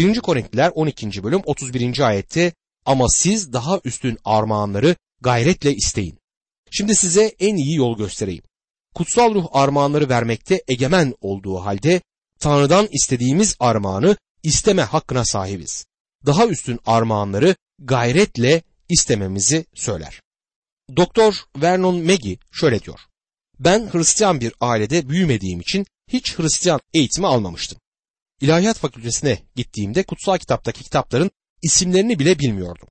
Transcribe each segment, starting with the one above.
1. Korintliler 12. bölüm 31. ayette ama siz daha üstün armağanları gayretle isteyin. Şimdi size en iyi yol göstereyim. Kutsal ruh armağanları vermekte egemen olduğu halde Tanrı'dan istediğimiz armağanı isteme hakkına sahibiz. Daha üstün armağanları gayretle istememizi söyler. Doktor Vernon Maggie şöyle diyor. Ben Hristiyan bir ailede büyümediğim için hiç Hristiyan eğitimi almamıştım. İlahiyat fakültesine gittiğimde kutsal kitaptaki kitapların isimlerini bile bilmiyordum.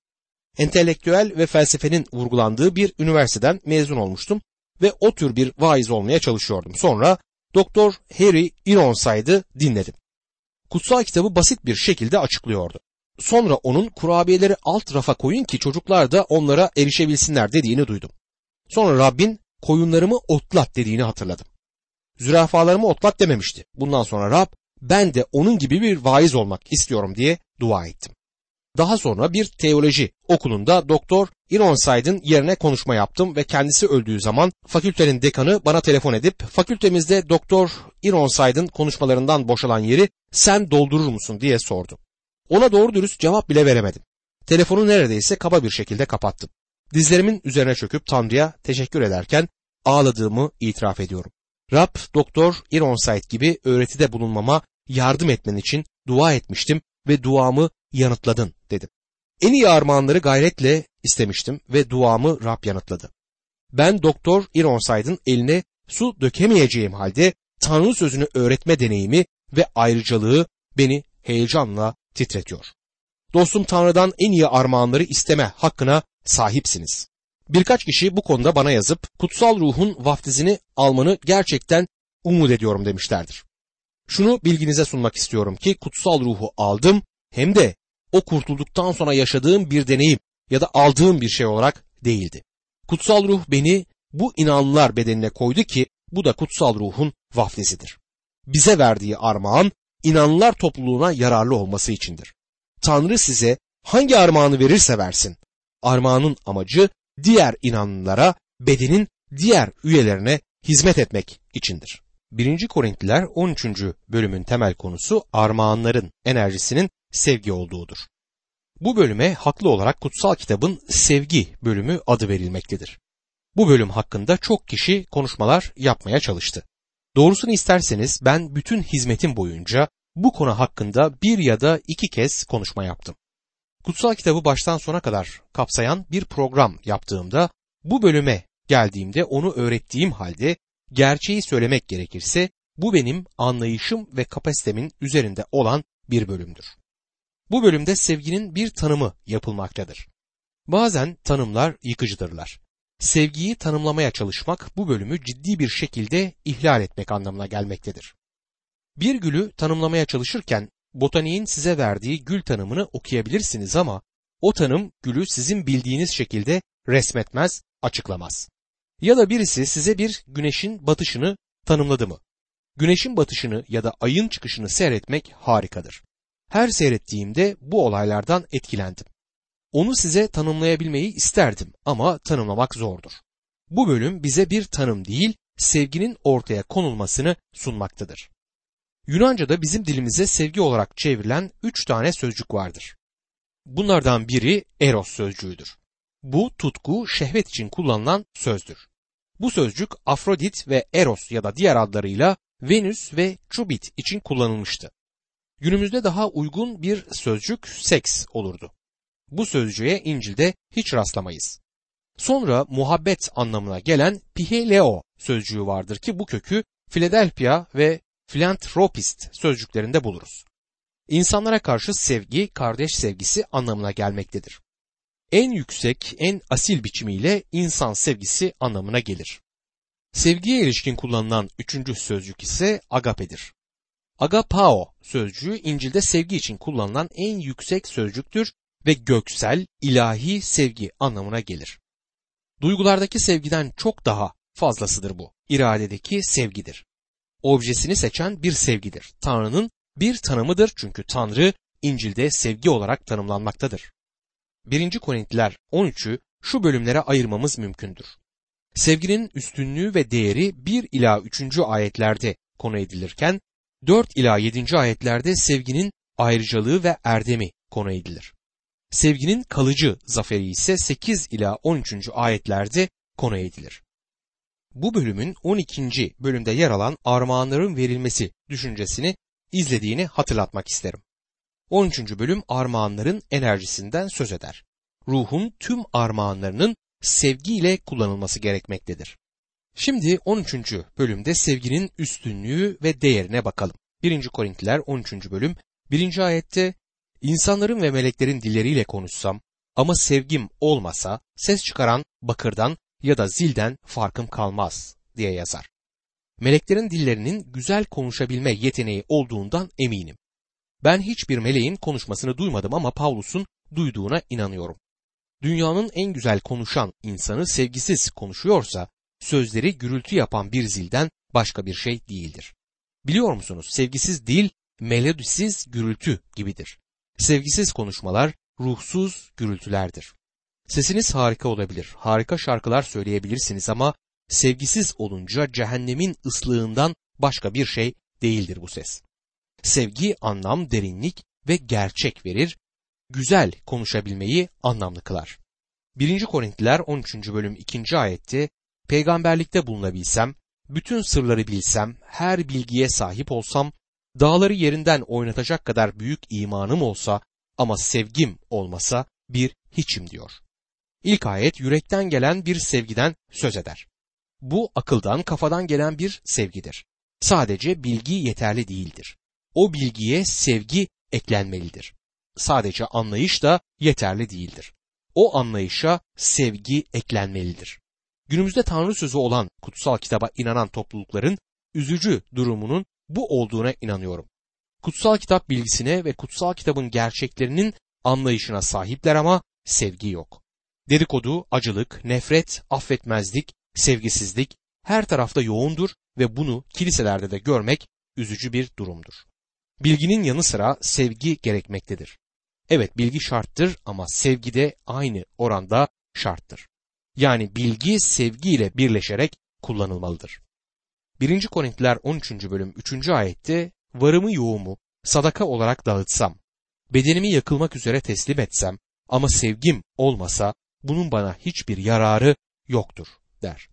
Entelektüel ve felsefenin vurgulandığı bir üniversiteden mezun olmuştum ve o tür bir vaiz olmaya çalışıyordum. Sonra Doktor Harry Ironside'ı dinledim. Kutsal kitabı basit bir şekilde açıklıyordu. Sonra onun kurabiyeleri alt rafa koyun ki çocuklar da onlara erişebilsinler dediğini duydum. Sonra Rabbin koyunlarımı otlat dediğini hatırladım. Zürafalarımı otlat dememişti. Bundan sonra Rab ben de onun gibi bir vaiz olmak istiyorum diye dua ettim. Daha sonra bir teoloji okulunda Doktor Ironside'ın yerine konuşma yaptım ve kendisi öldüğü zaman fakültenin dekanı bana telefon edip fakültemizde Doktor Ironside'ın konuşmalarından boşalan yeri sen doldurur musun diye sordu. Ona doğru dürüst cevap bile veremedim. Telefonu neredeyse kaba bir şekilde kapattım. Dizlerimin üzerine çöküp Tanrı'ya teşekkür ederken ağladığımı itiraf ediyorum. Rab Doktor Ironside gibi öğretide bulunmama yardım etmen için dua etmiştim ve duamı yanıtladın dedim. En iyi armağanları gayretle istemiştim ve duamı Rab yanıtladı. Ben Doktor Ironside'ın eline su dökemeyeceğim halde Tanrı sözünü öğretme deneyimi ve ayrıcalığı beni heyecanla titretiyor. Dostum Tanrı'dan en iyi armağanları isteme hakkına sahipsiniz. Birkaç kişi bu konuda bana yazıp kutsal ruhun vaftizini almanı gerçekten umut ediyorum demişlerdir. Şunu bilginize sunmak istiyorum ki kutsal ruhu aldım hem de o kurtulduktan sonra yaşadığım bir deneyim ya da aldığım bir şey olarak değildi. Kutsal ruh beni bu inanlılar bedenine koydu ki bu da kutsal ruhun vaftizidir. Bize verdiği armağan inanlılar topluluğuna yararlı olması içindir. Tanrı size hangi armağanı verirse versin. Armağanın amacı diğer inanlılara, bedenin diğer üyelerine hizmet etmek içindir. 1. Korintliler 13. bölümün temel konusu armağanların enerjisinin sevgi olduğudur. Bu bölüme haklı olarak kutsal kitabın sevgi bölümü adı verilmektedir. Bu bölüm hakkında çok kişi konuşmalar yapmaya çalıştı. Doğrusunu isterseniz ben bütün hizmetim boyunca bu konu hakkında bir ya da iki kez konuşma yaptım. Kutsal kitabı baştan sona kadar kapsayan bir program yaptığımda bu bölüme geldiğimde onu öğrettiğim halde gerçeği söylemek gerekirse bu benim anlayışım ve kapasitemin üzerinde olan bir bölümdür. Bu bölümde sevginin bir tanımı yapılmaktadır. Bazen tanımlar yıkıcıdırlar. Sevgiyi tanımlamaya çalışmak bu bölümü ciddi bir şekilde ihlal etmek anlamına gelmektedir. Bir gülü tanımlamaya çalışırken botaniğin size verdiği gül tanımını okuyabilirsiniz ama o tanım gülü sizin bildiğiniz şekilde resmetmez, açıklamaz. Ya da birisi size bir güneşin batışını tanımladı mı? Güneşin batışını ya da ayın çıkışını seyretmek harikadır. Her seyrettiğimde bu olaylardan etkilendim. Onu size tanımlayabilmeyi isterdim ama tanımlamak zordur. Bu bölüm bize bir tanım değil, sevginin ortaya konulmasını sunmaktadır. Yunanca'da bizim dilimize sevgi olarak çevrilen üç tane sözcük vardır. Bunlardan biri eros sözcüğüdür. Bu tutku, şehvet için kullanılan sözdür. Bu sözcük Afrodit ve Eros ya da diğer adlarıyla Venüs ve Cubit için kullanılmıştı. Günümüzde daha uygun bir sözcük seks olurdu. Bu sözcüğe İncil'de hiç rastlamayız. Sonra muhabbet anlamına gelen piheleo sözcüğü vardır ki bu kökü Philadelphia ve philanthropist sözcüklerinde buluruz. İnsanlara karşı sevgi, kardeş sevgisi anlamına gelmektedir. En yüksek, en asil biçimiyle insan sevgisi anlamına gelir. Sevgiye ilişkin kullanılan üçüncü sözcük ise agapedir. Agapao sözcüğü İncil'de sevgi için kullanılan en yüksek sözcüktür ve göksel, ilahi sevgi anlamına gelir. Duygulardaki sevgiden çok daha fazlasıdır bu. İradedeki sevgidir. Objesini seçen bir sevgidir. Tanrı'nın bir tanımıdır çünkü Tanrı İncil'de sevgi olarak tanımlanmaktadır. 1. Korintliler 13'ü şu bölümlere ayırmamız mümkündür. Sevginin üstünlüğü ve değeri 1 ila 3. ayetlerde konu edilirken 4 ila 7. ayetlerde sevginin ayrıcalığı ve erdemi konu edilir. Sevginin kalıcı zaferi ise 8 ila 13. ayetlerde konu edilir. Bu bölümün 12. bölümde yer alan armağanların verilmesi düşüncesini izlediğini hatırlatmak isterim. 13. bölüm armağanların enerjisinden söz eder. Ruhun tüm armağanlarının sevgiyle kullanılması gerekmektedir. Şimdi 13. bölümde sevginin üstünlüğü ve değerine bakalım. 1. Korintiler 13. bölüm 1. ayette İnsanların ve meleklerin dilleriyle konuşsam ama sevgim olmasa ses çıkaran bakırdan ya da zilden farkım kalmaz diye yazar. Meleklerin dillerinin güzel konuşabilme yeteneği olduğundan eminim. Ben hiçbir meleğin konuşmasını duymadım ama Pavlus'un duyduğuna inanıyorum. Dünyanın en güzel konuşan insanı sevgisiz konuşuyorsa sözleri gürültü yapan bir zilden başka bir şey değildir. Biliyor musunuz sevgisiz dil melodisiz gürültü gibidir. Sevgisiz konuşmalar ruhsuz gürültülerdir. Sesiniz harika olabilir, harika şarkılar söyleyebilirsiniz ama sevgisiz olunca cehennemin ıslığından başka bir şey değildir bu ses. Sevgi anlam, derinlik ve gerçek verir, güzel konuşabilmeyi anlamlı kılar. 1. Korintliler 13. bölüm 2. ayette peygamberlikte bulunabilsem, bütün sırları bilsem, her bilgiye sahip olsam, dağları yerinden oynatacak kadar büyük imanım olsa ama sevgim olmasa bir hiçim diyor. İlk ayet yürekten gelen bir sevgiden söz eder. Bu akıldan, kafadan gelen bir sevgidir. Sadece bilgi yeterli değildir. O bilgiye sevgi eklenmelidir. Sadece anlayış da yeterli değildir. O anlayışa sevgi eklenmelidir. Günümüzde Tanrı sözü olan kutsal kitaba inanan toplulukların üzücü durumunun bu olduğuna inanıyorum. Kutsal kitap bilgisine ve kutsal kitabın gerçeklerinin anlayışına sahipler ama sevgi yok. Dedikodu, acılık, nefret, affetmezlik, sevgisizlik her tarafta yoğundur ve bunu kiliselerde de görmek üzücü bir durumdur. Bilginin yanı sıra sevgi gerekmektedir. Evet bilgi şarttır ama sevgi de aynı oranda şarttır. Yani bilgi sevgiyle birleşerek kullanılmalıdır. 1. Korintiler 13. bölüm 3. ayette varımı yoğumu sadaka olarak dağıtsam, bedenimi yakılmak üzere teslim etsem ama sevgim olmasa bunun bana hiçbir yararı yoktur der.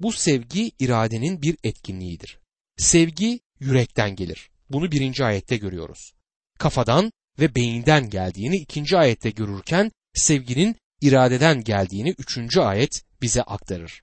Bu sevgi iradenin bir etkinliğidir. Sevgi yürekten gelir. Bunu birinci ayette görüyoruz. Kafadan ve beyinden geldiğini ikinci ayette görürken sevginin iradeden geldiğini üçüncü ayet bize aktarır.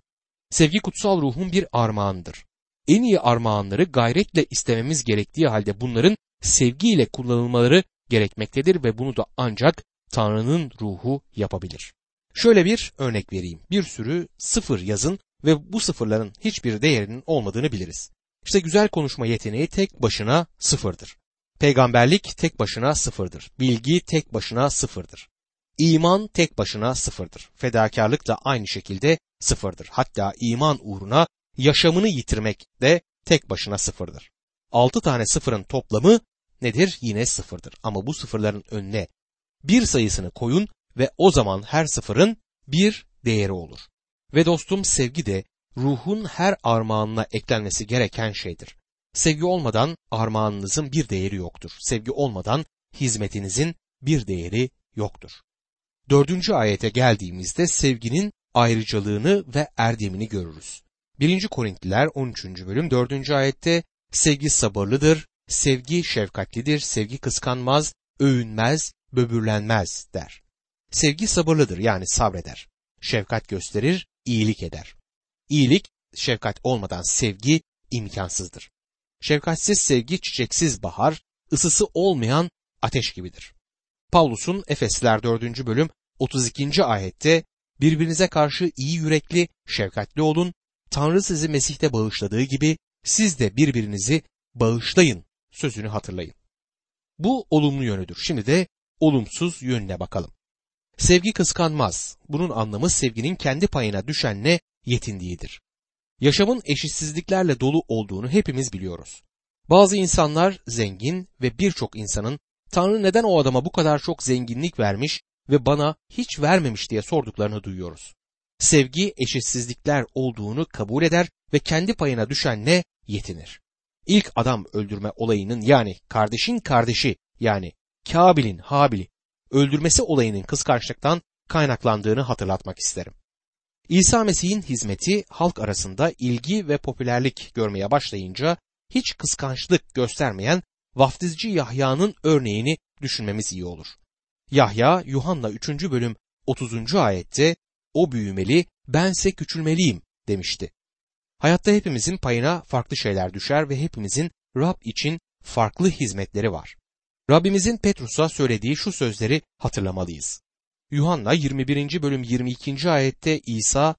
Sevgi kutsal ruhun bir armağandır. En iyi armağanları gayretle istememiz gerektiği halde bunların sevgiyle kullanılmaları gerekmektedir ve bunu da ancak Tanrı'nın ruhu yapabilir. Şöyle bir örnek vereyim. Bir sürü sıfır yazın ve bu sıfırların hiçbir değerinin olmadığını biliriz. İşte güzel konuşma yeteneği tek başına sıfırdır. Peygamberlik tek başına sıfırdır. Bilgi tek başına sıfırdır. İman tek başına sıfırdır. Fedakarlık da aynı şekilde sıfırdır. Hatta iman uğruna yaşamını yitirmek de tek başına sıfırdır. Altı tane sıfırın toplamı nedir? Yine sıfırdır. Ama bu sıfırların önüne bir sayısını koyun ve o zaman her sıfırın bir değeri olur. Ve dostum sevgi de ruhun her armağanına eklenmesi gereken şeydir. Sevgi olmadan armağanınızın bir değeri yoktur. Sevgi olmadan hizmetinizin bir değeri yoktur. Dördüncü ayete geldiğimizde sevginin ayrıcalığını ve erdemini görürüz. 1. Korintliler 13. bölüm 4. ayette sevgi sabırlıdır, sevgi şefkatlidir, sevgi kıskanmaz, övünmez, böbürlenmez der. Sevgi sabırlıdır yani sabreder. Şefkat gösterir, iyilik eder. İyilik, şefkat olmadan sevgi imkansızdır. Şefkatsiz sevgi çiçeksiz bahar, ısısı olmayan ateş gibidir. Pavlus'un Efesler 4. bölüm 32. ayette birbirinize karşı iyi yürekli, şefkatli olun, Tanrı sizi Mesih'te bağışladığı gibi siz de birbirinizi bağışlayın sözünü hatırlayın. Bu olumlu yönüdür. Şimdi de olumsuz yönüne bakalım. Sevgi kıskanmaz. Bunun anlamı sevginin kendi payına düşenle yetindiğidir. Yaşamın eşitsizliklerle dolu olduğunu hepimiz biliyoruz. Bazı insanlar zengin ve birçok insanın Tanrı neden o adama bu kadar çok zenginlik vermiş ve bana hiç vermemiş diye sorduklarını duyuyoruz. Sevgi eşitsizlikler olduğunu kabul eder ve kendi payına düşenle yetinir. İlk adam öldürme olayının yani kardeşin kardeşi yani Kabil'in Habil'i öldürmesi olayının kıskançlıktan kaynaklandığını hatırlatmak isterim. İsa Mesih'in hizmeti halk arasında ilgi ve popülerlik görmeye başlayınca hiç kıskançlık göstermeyen vaftizci Yahya'nın örneğini düşünmemiz iyi olur. Yahya Yuhanna 3. bölüm 30. ayette o büyümeli bense küçülmeliyim demişti. Hayatta hepimizin payına farklı şeyler düşer ve hepimizin Rab için farklı hizmetleri var. Rabbimizin Petrus'a söylediği şu sözleri hatırlamalıyız. Yuhanna 21. bölüm 22. ayette İsa,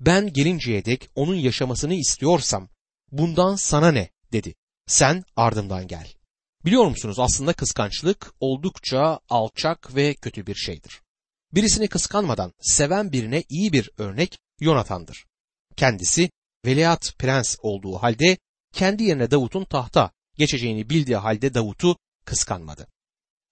ben gelinceye dek onun yaşamasını istiyorsam bundan sana ne dedi. Sen ardımdan gel. Biliyor musunuz aslında kıskançlık oldukça alçak ve kötü bir şeydir. Birisini kıskanmadan seven birine iyi bir örnek Yonatan'dır. Kendisi veliaht prens olduğu halde kendi yerine Davut'un tahta geçeceğini bildiği halde Davut'u kıskanmadı.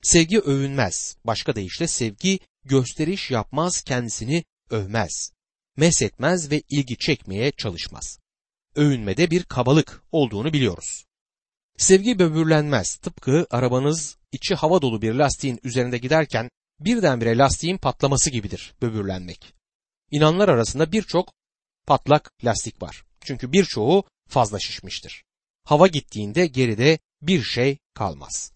Sevgi övünmez. Başka deyişle sevgi gösteriş yapmaz, kendisini övmez. Mesetmez ve ilgi çekmeye çalışmaz. Övünmede bir kabalık olduğunu biliyoruz. Sevgi böbürlenmez. Tıpkı arabanız içi hava dolu bir lastiğin üzerinde giderken birdenbire lastiğin patlaması gibidir böbürlenmek. İnanlar arasında birçok patlak lastik var. Çünkü birçoğu fazla şişmiştir. Hava gittiğinde geride bir şey kalmaz.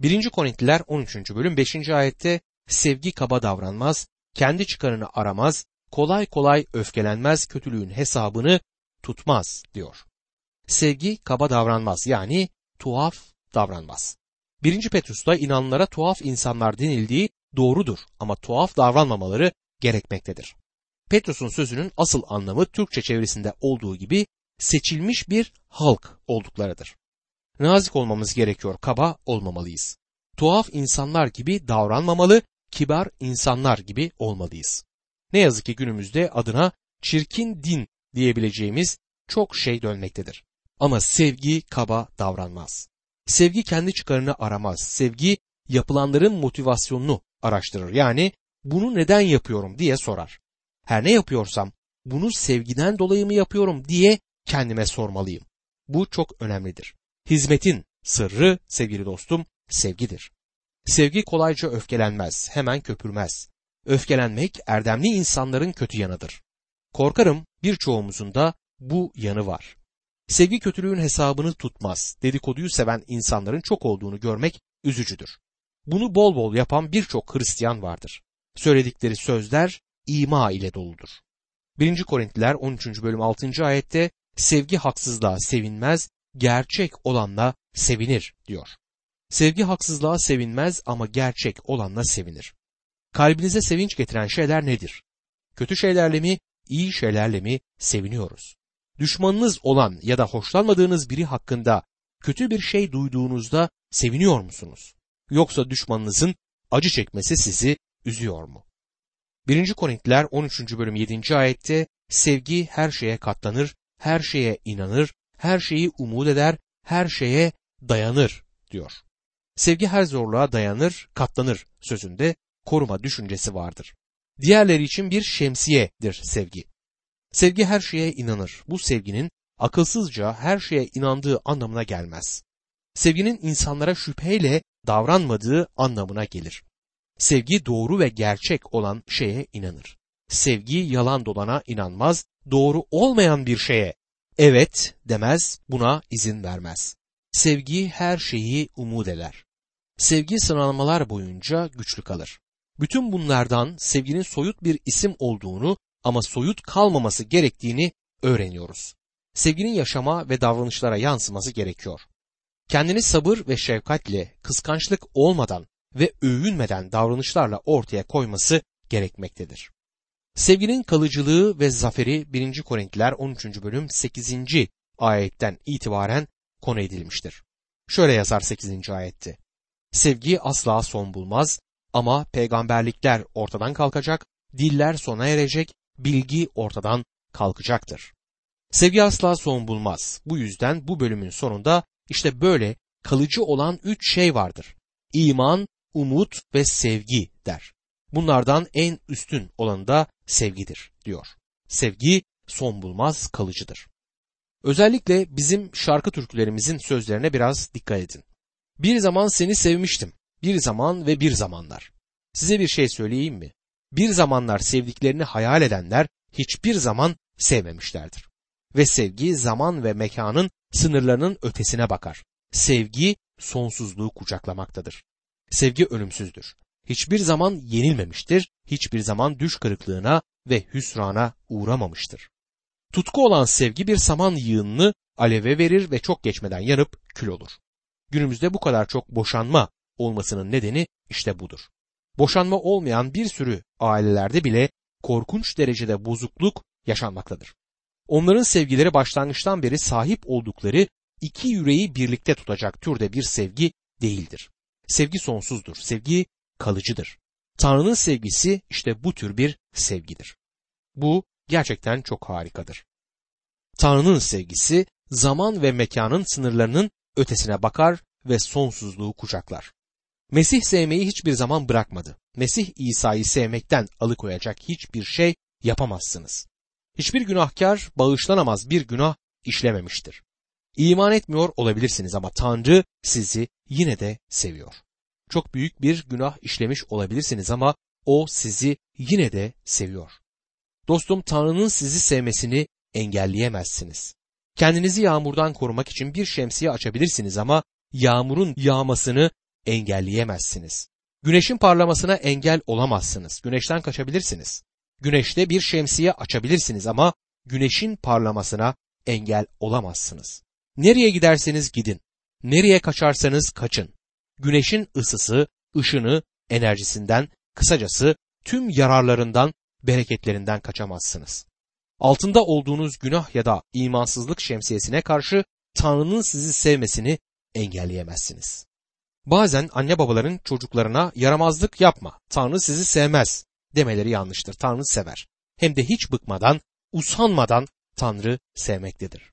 1. Korintiler 13. bölüm 5. ayette sevgi kaba davranmaz, kendi çıkarını aramaz, kolay kolay öfkelenmez, kötülüğün hesabını tutmaz diyor. Sevgi kaba davranmaz yani tuhaf davranmaz. 1. Petrus'ta inanlara tuhaf insanlar denildiği doğrudur ama tuhaf davranmamaları gerekmektedir. Petrus'un sözünün asıl anlamı Türkçe çevresinde olduğu gibi seçilmiş bir halk olduklarıdır. Nazik olmamız gerekiyor, kaba olmamalıyız. Tuhaf insanlar gibi davranmamalı, kibar insanlar gibi olmalıyız. Ne yazık ki günümüzde adına çirkin din diyebileceğimiz çok şey dönmektedir. Ama sevgi kaba davranmaz. Sevgi kendi çıkarını aramaz. Sevgi yapılanların motivasyonunu araştırır. Yani bunu neden yapıyorum diye sorar. Her ne yapıyorsam bunu sevgiden dolayı mı yapıyorum diye kendime sormalıyım. Bu çok önemlidir. Hizmetin sırrı sevgili dostum sevgidir. Sevgi kolayca öfkelenmez, hemen köpürmez. Öfkelenmek erdemli insanların kötü yanıdır. Korkarım birçoğumuzun da bu yanı var. Sevgi kötülüğün hesabını tutmaz. Dedikoduyu seven insanların çok olduğunu görmek üzücüdür. Bunu bol bol yapan birçok Hristiyan vardır. Söyledikleri sözler ima ile doludur. 1. Korintliler 13. bölüm 6. ayette sevgi haksızlığa sevinmez, gerçek olanla sevinir diyor. Sevgi haksızlığa sevinmez ama gerçek olanla sevinir. Kalbinize sevinç getiren şeyler nedir? Kötü şeylerle mi, iyi şeylerle mi seviniyoruz? Düşmanınız olan ya da hoşlanmadığınız biri hakkında kötü bir şey duyduğunuzda seviniyor musunuz? Yoksa düşmanınızın acı çekmesi sizi üzüyor mu? 1. Korintiler 13. bölüm 7. ayette sevgi her şeye katlanır, her şeye inanır, her şeyi umut eder, her şeye dayanır diyor. Sevgi her zorluğa dayanır, katlanır sözünde koruma düşüncesi vardır. Diğerleri için bir şemsiyedir sevgi. Sevgi her şeye inanır. Bu sevginin akılsızca her şeye inandığı anlamına gelmez. Sevginin insanlara şüpheyle davranmadığı anlamına gelir. Sevgi doğru ve gerçek olan şeye inanır. Sevgi yalan dolana inanmaz, doğru olmayan bir şeye evet demez, buna izin vermez. Sevgi her şeyi umut eder. Sevgi sınanmalar boyunca güçlü kalır. Bütün bunlardan sevginin soyut bir isim olduğunu ama soyut kalmaması gerektiğini öğreniyoruz. Sevginin yaşama ve davranışlara yansıması gerekiyor. Kendini sabır ve şefkatle, kıskançlık olmadan ve övünmeden davranışlarla ortaya koyması gerekmektedir. Sevginin kalıcılığı ve zaferi 1. Korintiler 13. bölüm 8. ayetten itibaren konu edilmiştir. Şöyle yazar 8. ayette. Sevgi asla son bulmaz ama peygamberlikler ortadan kalkacak, diller sona erecek, bilgi ortadan kalkacaktır. Sevgi asla son bulmaz. Bu yüzden bu bölümün sonunda işte böyle kalıcı olan üç şey vardır. İman, umut ve sevgi der. Bunlardan en üstün olanı da sevgidir diyor. Sevgi son bulmaz kalıcıdır. Özellikle bizim şarkı türkülerimizin sözlerine biraz dikkat edin. Bir zaman seni sevmiştim. Bir zaman ve bir zamanlar. Size bir şey söyleyeyim mi? Bir zamanlar sevdiklerini hayal edenler hiçbir zaman sevmemişlerdir. Ve sevgi zaman ve mekanın sınırlarının ötesine bakar. Sevgi sonsuzluğu kucaklamaktadır. Sevgi ölümsüzdür. Hiçbir zaman yenilmemiştir, hiçbir zaman düş kırıklığına ve hüsrana uğramamıştır. Tutku olan sevgi bir saman yığınını aleve verir ve çok geçmeden yanıp kül olur. Günümüzde bu kadar çok boşanma olmasının nedeni işte budur. Boşanma olmayan bir sürü ailelerde bile korkunç derecede bozukluk yaşanmaktadır. Onların sevgileri başlangıçtan beri sahip oldukları iki yüreği birlikte tutacak türde bir sevgi değildir. Sevgi sonsuzdur, sevgi kalıcıdır. Tanrı'nın sevgisi işte bu tür bir sevgidir. Bu gerçekten çok harikadır. Tanrı'nın sevgisi zaman ve mekanın sınırlarının ötesine bakar ve sonsuzluğu kucaklar. Mesih sevmeyi hiçbir zaman bırakmadı. Mesih İsa'yı sevmekten alıkoyacak hiçbir şey yapamazsınız. Hiçbir günahkar bağışlanamaz bir günah işlememiştir. İman etmiyor olabilirsiniz ama Tanrı sizi yine de seviyor. Çok büyük bir günah işlemiş olabilirsiniz ama o sizi yine de seviyor. Dostum Tanrı'nın sizi sevmesini engelleyemezsiniz. Kendinizi yağmurdan korumak için bir şemsiye açabilirsiniz ama yağmurun yağmasını engelleyemezsiniz. Güneşin parlamasına engel olamazsınız. Güneşten kaçabilirsiniz. Güneşte bir şemsiye açabilirsiniz ama güneşin parlamasına engel olamazsınız. Nereye giderseniz gidin. Nereye kaçarsanız kaçın. Güneşin ısısı, ışını, enerjisinden, kısacası tüm yararlarından, bereketlerinden kaçamazsınız. Altında olduğunuz günah ya da imansızlık şemsiyesine karşı Tanrı'nın sizi sevmesini engelleyemezsiniz. Bazen anne babaların çocuklarına yaramazlık yapma, Tanrı sizi sevmez demeleri yanlıştır. Tanrı sever. Hem de hiç bıkmadan, usanmadan Tanrı sevmektedir.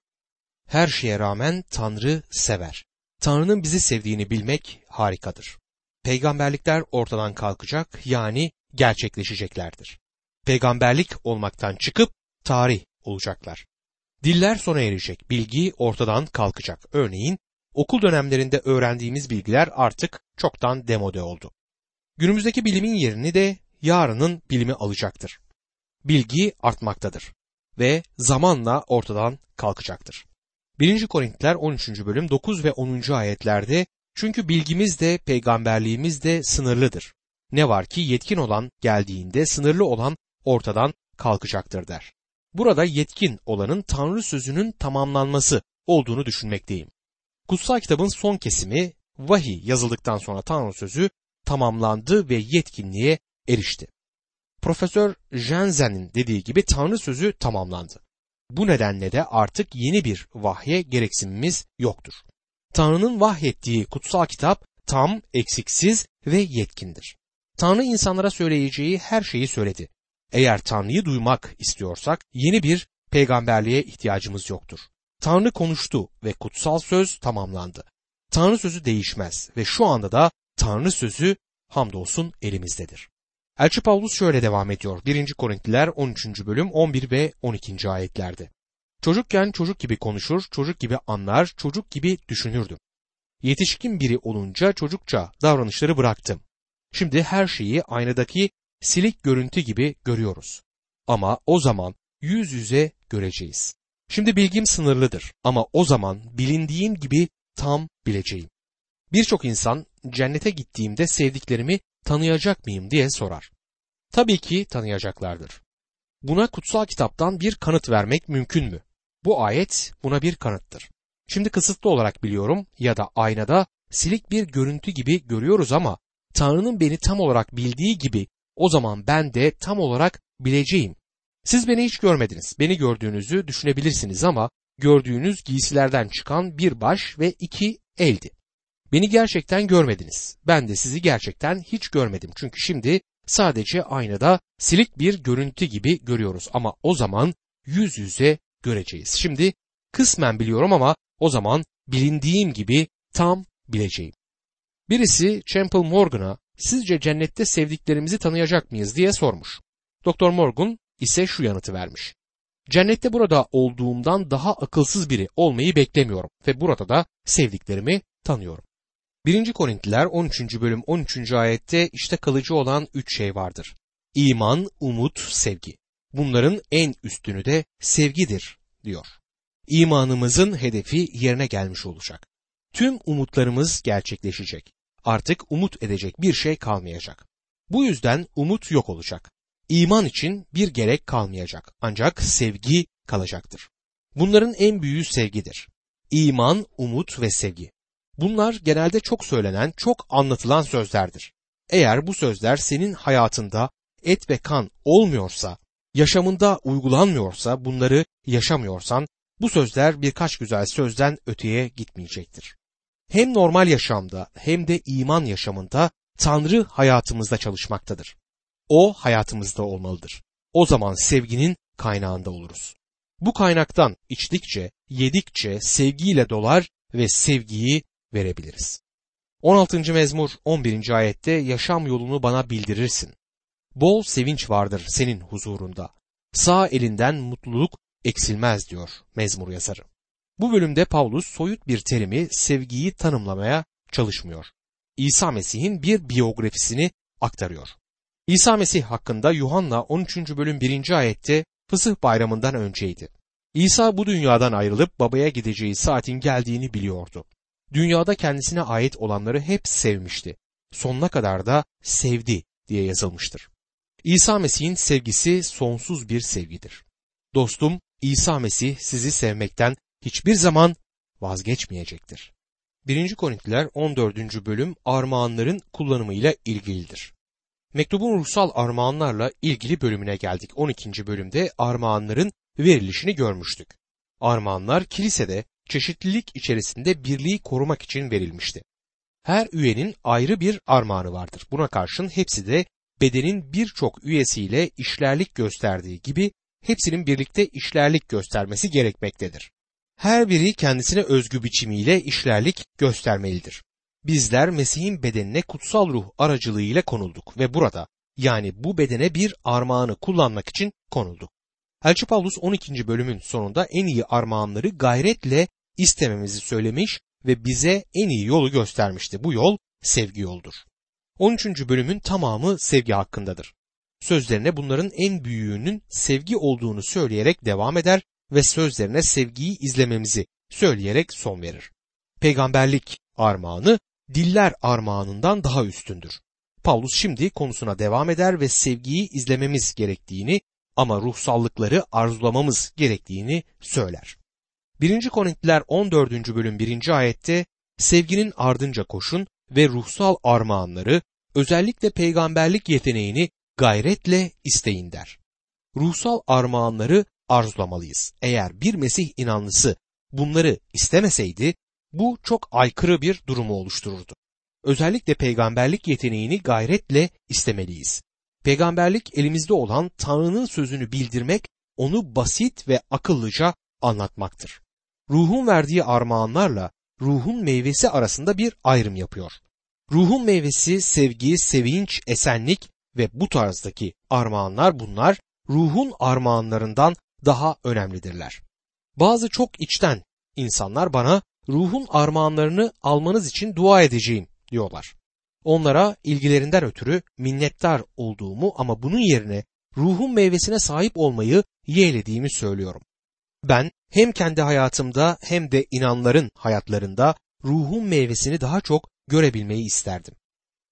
Her şeye rağmen Tanrı sever. Tanrı'nın bizi sevdiğini bilmek harikadır. Peygamberlikler ortadan kalkacak yani gerçekleşeceklerdir. Peygamberlik olmaktan çıkıp tarih olacaklar. Diller sona erecek, bilgi ortadan kalkacak. Örneğin okul dönemlerinde öğrendiğimiz bilgiler artık çoktan demode oldu. Günümüzdeki bilimin yerini de yarının bilimi alacaktır. Bilgi artmaktadır ve zamanla ortadan kalkacaktır. 1. Korintiler 13. bölüm 9 ve 10. ayetlerde çünkü bilgimiz de peygamberliğimiz de sınırlıdır. Ne var ki yetkin olan geldiğinde sınırlı olan ortadan kalkacaktır der. Burada yetkin olanın Tanrı sözünün tamamlanması olduğunu düşünmekteyim. Kutsal kitabın son kesimi vahiy yazıldıktan sonra Tanrı sözü tamamlandı ve yetkinliğe erişti. Profesör Jensen'in dediği gibi Tanrı sözü tamamlandı. Bu nedenle de artık yeni bir vahye gereksinimiz yoktur. Tanrı'nın vahyettiği kutsal kitap tam, eksiksiz ve yetkindir. Tanrı insanlara söyleyeceği her şeyi söyledi. Eğer Tanrı'yı duymak istiyorsak yeni bir peygamberliğe ihtiyacımız yoktur. Tanrı konuştu ve kutsal söz tamamlandı. Tanrı sözü değişmez ve şu anda da Tanrı sözü hamdolsun elimizdedir. Elçi Paulus şöyle devam ediyor. 1. Korintliler 13. bölüm 11 ve 12. ayetlerde. Çocukken çocuk gibi konuşur, çocuk gibi anlar, çocuk gibi düşünürdüm. Yetişkin biri olunca çocukça davranışları bıraktım. Şimdi her şeyi aynadaki silik görüntü gibi görüyoruz. Ama o zaman yüz yüze göreceğiz. Şimdi bilgim sınırlıdır ama o zaman bilindiğim gibi tam bileceğim. Birçok insan cennete gittiğimde sevdiklerimi tanıyacak mıyım diye sorar. Tabii ki tanıyacaklardır. Buna kutsal kitaptan bir kanıt vermek mümkün mü? Bu ayet buna bir kanıttır. Şimdi kısıtlı olarak biliyorum ya da aynada silik bir görüntü gibi görüyoruz ama Tanrı'nın beni tam olarak bildiği gibi o zaman ben de tam olarak bileceğim. Siz beni hiç görmediniz. Beni gördüğünüzü düşünebilirsiniz ama gördüğünüz giysilerden çıkan bir baş ve iki eldi. Beni gerçekten görmediniz. Ben de sizi gerçekten hiç görmedim. Çünkü şimdi sadece aynada silik bir görüntü gibi görüyoruz ama o zaman yüz yüze göreceğiz. Şimdi kısmen biliyorum ama o zaman bilindiğim gibi tam bileceğim. Birisi Champel Morgan'a sizce cennette sevdiklerimizi tanıyacak mıyız diye sormuş. Doktor Morgan ise şu yanıtı vermiş. Cennette burada olduğumdan daha akılsız biri olmayı beklemiyorum ve burada da sevdiklerimi tanıyorum. 1. Korintliler 13. bölüm 13. ayette işte kalıcı olan üç şey vardır. İman, umut, sevgi. Bunların en üstünü de sevgidir diyor. İmanımızın hedefi yerine gelmiş olacak. Tüm umutlarımız gerçekleşecek. Artık umut edecek bir şey kalmayacak. Bu yüzden umut yok olacak. İman için bir gerek kalmayacak. Ancak sevgi kalacaktır. Bunların en büyüğü sevgidir. İman, umut ve sevgi. Bunlar genelde çok söylenen, çok anlatılan sözlerdir. Eğer bu sözler senin hayatında et ve kan olmuyorsa, yaşamında uygulanmıyorsa, bunları yaşamıyorsan, bu sözler birkaç güzel sözden öteye gitmeyecektir. Hem normal yaşamda hem de iman yaşamında Tanrı hayatımızda çalışmaktadır. O hayatımızda olmalıdır. O zaman sevginin kaynağında oluruz. Bu kaynaktan içtikçe, yedikçe sevgiyle dolar ve sevgiyi verebiliriz. 16. mezmur 11. ayette yaşam yolunu bana bildirirsin. Bol sevinç vardır senin huzurunda. Sağ elinden mutluluk eksilmez diyor mezmur yazarı. Bu bölümde Paulus soyut bir terimi sevgiyi tanımlamaya çalışmıyor. İsa Mesih'in bir biyografisini aktarıyor. İsa Mesih hakkında Yuhanna 13. bölüm 1. ayette Fısıh bayramından önceydi. İsa bu dünyadan ayrılıp babaya gideceği saatin geldiğini biliyordu. Dünyada kendisine ait olanları hep sevmişti. Sonuna kadar da sevdi diye yazılmıştır. İsa Mesih'in sevgisi sonsuz bir sevgidir. Dostum İsa Mesih sizi sevmekten hiçbir zaman vazgeçmeyecektir. 1. Korintiler 14. bölüm armağanların kullanımıyla ilgilidir. Mektubun ruhsal armağanlarla ilgili bölümüne geldik. 12. bölümde armağanların verilişini görmüştük. Armağanlar kilisede çeşitlilik içerisinde birliği korumak için verilmişti. Her üyenin ayrı bir armağanı vardır. Buna karşın hepsi de bedenin birçok üyesiyle işlerlik gösterdiği gibi hepsinin birlikte işlerlik göstermesi gerekmektedir. Her biri kendisine özgü biçimiyle işlerlik göstermelidir. Bizler Mesih'in bedenine kutsal ruh aracılığıyla konulduk ve burada yani bu bedene bir armağanı kullanmak için konulduk. Elçi Paulus 12. bölümün sonunda en iyi armağanları gayretle istememizi söylemiş ve bize en iyi yolu göstermişti. Bu yol sevgi yoldur. 13. bölümün tamamı sevgi hakkındadır. Sözlerine bunların en büyüğünün sevgi olduğunu söyleyerek devam eder ve sözlerine sevgiyi izlememizi söyleyerek son verir. Peygamberlik armağanı diller armağanından daha üstündür. Paulus şimdi konusuna devam eder ve sevgiyi izlememiz gerektiğini ama ruhsallıkları arzulamamız gerektiğini söyler. 1. Korintiler 14. bölüm 1. ayette sevginin ardınca koşun ve ruhsal armağanları özellikle peygamberlik yeteneğini gayretle isteyin der. Ruhsal armağanları arzulamalıyız. Eğer bir Mesih inanlısı bunları istemeseydi bu çok aykırı bir durumu oluştururdu. Özellikle peygamberlik yeteneğini gayretle istemeliyiz. Peygamberlik elimizde olan Tanrı'nın sözünü bildirmek, onu basit ve akıllıca anlatmaktır. Ruhun verdiği armağanlarla ruhun meyvesi arasında bir ayrım yapıyor. Ruhun meyvesi sevgi, sevinç, esenlik ve bu tarzdaki armağanlar bunlar ruhun armağanlarından daha önemlidirler. Bazı çok içten insanlar bana ruhun armağanlarını almanız için dua edeceğim diyorlar. Onlara ilgilerinden ötürü minnettar olduğumu ama bunun yerine ruhun meyvesine sahip olmayı yeğlediğimi söylüyorum. Ben hem kendi hayatımda hem de inanların hayatlarında ruhun meyvesini daha çok görebilmeyi isterdim.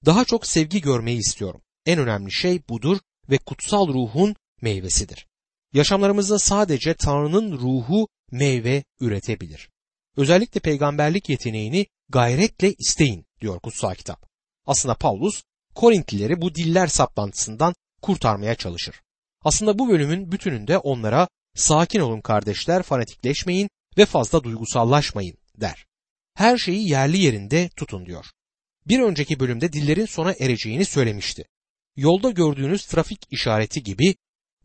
Daha çok sevgi görmeyi istiyorum. En önemli şey budur ve kutsal ruhun meyvesidir. Yaşamlarımızda sadece Tanrı'nın ruhu meyve üretebilir. Özellikle peygamberlik yeteneğini gayretle isteyin diyor kutsal kitap. Aslında Paulus Korintlileri bu diller saplantısından kurtarmaya çalışır. Aslında bu bölümün bütününde onlara sakin olun kardeşler fanatikleşmeyin ve fazla duygusallaşmayın der. Her şeyi yerli yerinde tutun diyor. Bir önceki bölümde dillerin sona ereceğini söylemişti. Yolda gördüğünüz trafik işareti gibi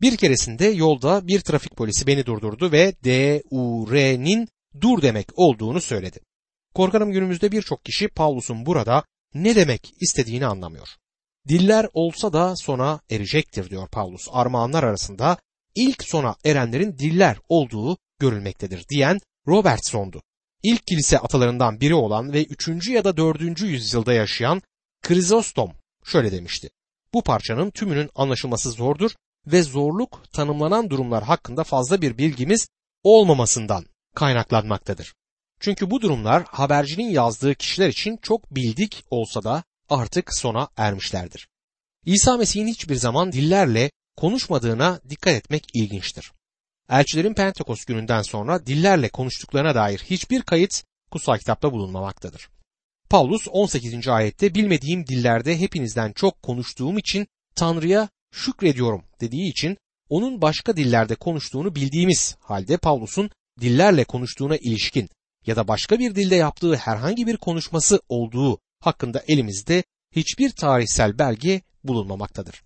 bir keresinde yolda bir trafik polisi beni durdurdu ve D-U-R'nin dur demek olduğunu söyledi. Korkarım günümüzde birçok kişi Paulus'un burada ne demek istediğini anlamıyor. Diller olsa da sona erecektir diyor Paulus. Armağanlar arasında ilk sona erenlerin diller olduğu görülmektedir diyen Robertson'du. ilk kilise atalarından biri olan ve 3. ya da 4. yüzyılda yaşayan Krizostom şöyle demişti. Bu parçanın tümünün anlaşılması zordur ve zorluk tanımlanan durumlar hakkında fazla bir bilgimiz olmamasından kaynaklanmaktadır. Çünkü bu durumlar habercinin yazdığı kişiler için çok bildik olsa da artık sona ermişlerdir. İsa Mesih'in hiçbir zaman dillerle konuşmadığına dikkat etmek ilginçtir. Elçilerin Pentekost gününden sonra dillerle konuştuklarına dair hiçbir kayıt kutsal kitapta bulunmamaktadır. Paulus 18. ayette bilmediğim dillerde hepinizden çok konuştuğum için Tanrı'ya şükrediyorum dediği için onun başka dillerde konuştuğunu bildiğimiz halde Paulus'un dillerle konuştuğuna ilişkin ya da başka bir dilde yaptığı herhangi bir konuşması olduğu hakkında elimizde hiçbir tarihsel belge bulunmamaktadır.